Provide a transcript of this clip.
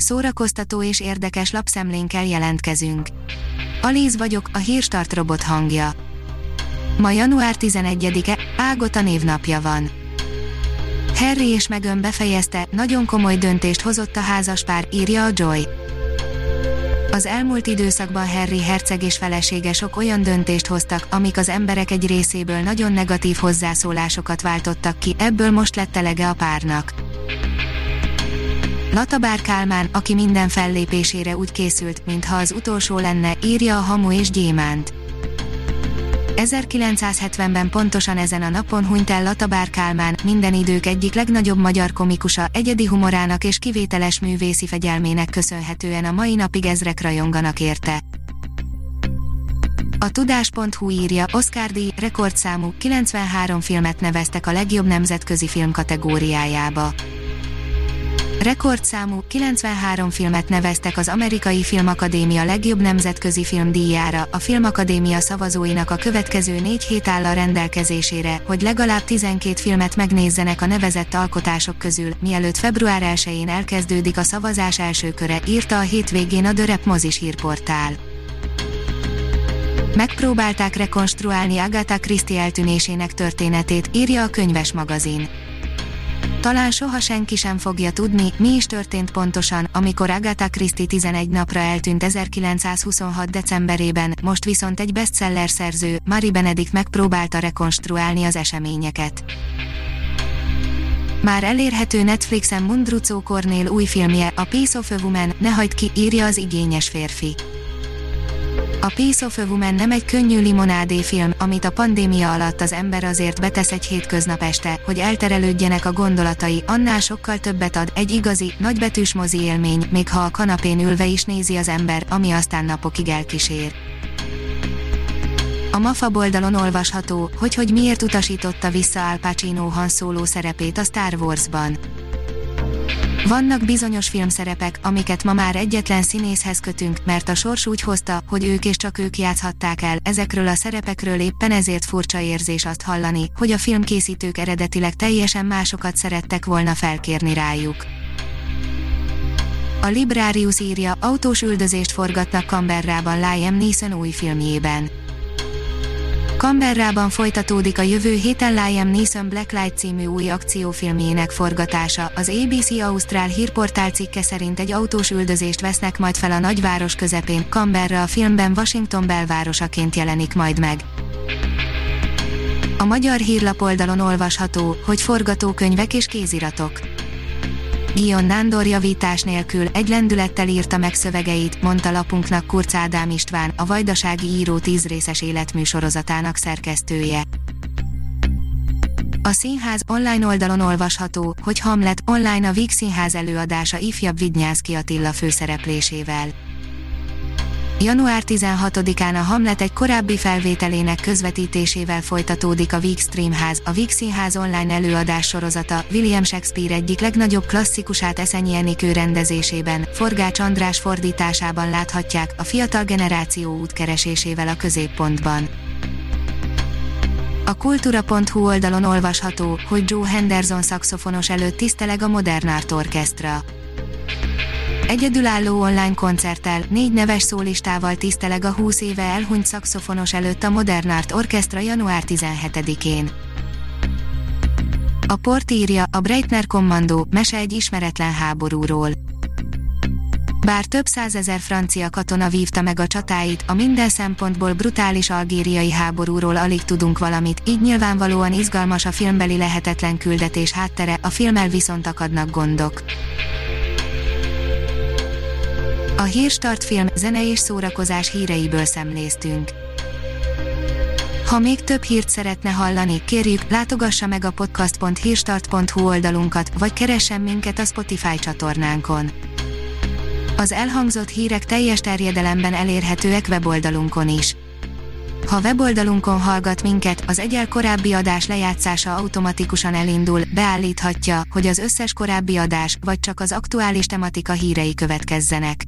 szórakoztató és érdekes lapszemlénkkel jelentkezünk. Alíz vagyok, a hírstart robot hangja. Ma január 11-e, Ágota névnapja van. Harry és Meghan befejezte, nagyon komoly döntést hozott a házaspár, írja a Joy. Az elmúlt időszakban Harry herceg és felesége sok olyan döntést hoztak, amik az emberek egy részéből nagyon negatív hozzászólásokat váltottak ki, ebből most lett elege a párnak. Latabár Kálmán, aki minden fellépésére úgy készült, mintha az utolsó lenne, írja a Hamu és Gyémánt. 1970-ben pontosan ezen a napon hunyt el Latabár Kálmán, minden idők egyik legnagyobb magyar komikusa, egyedi humorának és kivételes művészi fegyelmének köszönhetően a mai napig ezrek rajonganak érte. A tudás.hu írja, Oscar díj rekordszámú 93 filmet neveztek a legjobb nemzetközi film kategóriájába. Rekordszámú 93 filmet neveztek az Amerikai Filmakadémia legjobb nemzetközi filmdíjára, a Filmakadémia szavazóinak a következő négy hét áll a rendelkezésére, hogy legalább 12 filmet megnézzenek a nevezett alkotások közül, mielőtt február 1-én elkezdődik a szavazás első köre, írta a hétvégén a Dörep mozis hírportál. Megpróbálták rekonstruálni Agatha Christie eltűnésének történetét, írja a könyves magazin talán soha senki sem fogja tudni, mi is történt pontosan, amikor Agatha Christie 11 napra eltűnt 1926. decemberében, most viszont egy bestseller szerző, Mari Benedict megpróbálta rekonstruálni az eseményeket. Már elérhető Netflixen Mundrucó Kornél új filmje, a Piece of a Woman, ne hagyd ki, írja az igényes férfi. A Piece of a Woman nem egy könnyű limonádé film, amit a pandémia alatt az ember azért betesz egy hétköznap este, hogy elterelődjenek a gondolatai, annál sokkal többet ad, egy igazi, nagybetűs mozi élmény, még ha a kanapén ülve is nézi az ember, ami aztán napokig elkísér. A MAFA oldalon olvasható, hogy hogy miért utasította vissza Al Pacino Han Solo szerepét a Star Wars-ban. Vannak bizonyos filmszerepek, amiket ma már egyetlen színészhez kötünk, mert a sors úgy hozta, hogy ők és csak ők játszhatták el, ezekről a szerepekről éppen ezért furcsa érzés azt hallani, hogy a filmkészítők eredetileg teljesen másokat szerettek volna felkérni rájuk. A Librarius írja, autós üldözést forgatnak Canberrában Liam Neeson új filmjében. Canberrában folytatódik a jövő héten Liam Neeson Blacklight című új akciófilmjének forgatása. Az ABC Ausztrál hírportál cikke szerint egy autós üldözést vesznek majd fel a nagyváros közepén. Canberra a filmben Washington belvárosaként jelenik majd meg. A magyar hírlap oldalon olvasható, hogy forgatókönyvek és kéziratok. Gion Nándor javítás nélkül egy lendülettel írta meg szövegeit, mondta lapunknak Kurc Ádám István, a Vajdasági Író tízrészes életműsorozatának szerkesztője. A színház online oldalon olvasható, hogy Hamlet online a Víg Színház előadása ifjabb Vidnyánszki Attila főszereplésével. Január 16-án a Hamlet egy korábbi felvételének közvetítésével folytatódik a Víg Streamház, a Víg Színház online előadás sorozata, William Shakespeare egyik legnagyobb klasszikusát Eszenyi Enikő rendezésében, Forgács András fordításában láthatják, a fiatal generáció útkeresésével a középpontban. A kultúra.hu oldalon olvasható, hogy Joe Henderson szakszofonos előtt tiszteleg a Modern Art Orchestra Egyedülálló online koncerttel, négy neves szólistával tiszteleg a 20 éve elhunyt szakszofonos előtt a Modern Art Orchestra január 17-én. A port írja, a Breitner Kommandó, mese egy ismeretlen háborúról. Bár több százezer francia katona vívta meg a csatáit, a minden szempontból brutális algériai háborúról alig tudunk valamit, így nyilvánvalóan izgalmas a filmbeli lehetetlen küldetés háttere, a filmmel viszont akadnak gondok. A Hírstart film, zene és szórakozás híreiből szemléztünk. Ha még több hírt szeretne hallani, kérjük, látogassa meg a podcast.hírstart.hu oldalunkat, vagy keressen minket a Spotify csatornánkon. Az elhangzott hírek teljes terjedelemben elérhetőek weboldalunkon is. Ha weboldalunkon hallgat minket, az egyel korábbi adás lejátszása automatikusan elindul, beállíthatja, hogy az összes korábbi adás, vagy csak az aktuális tematika hírei következzenek.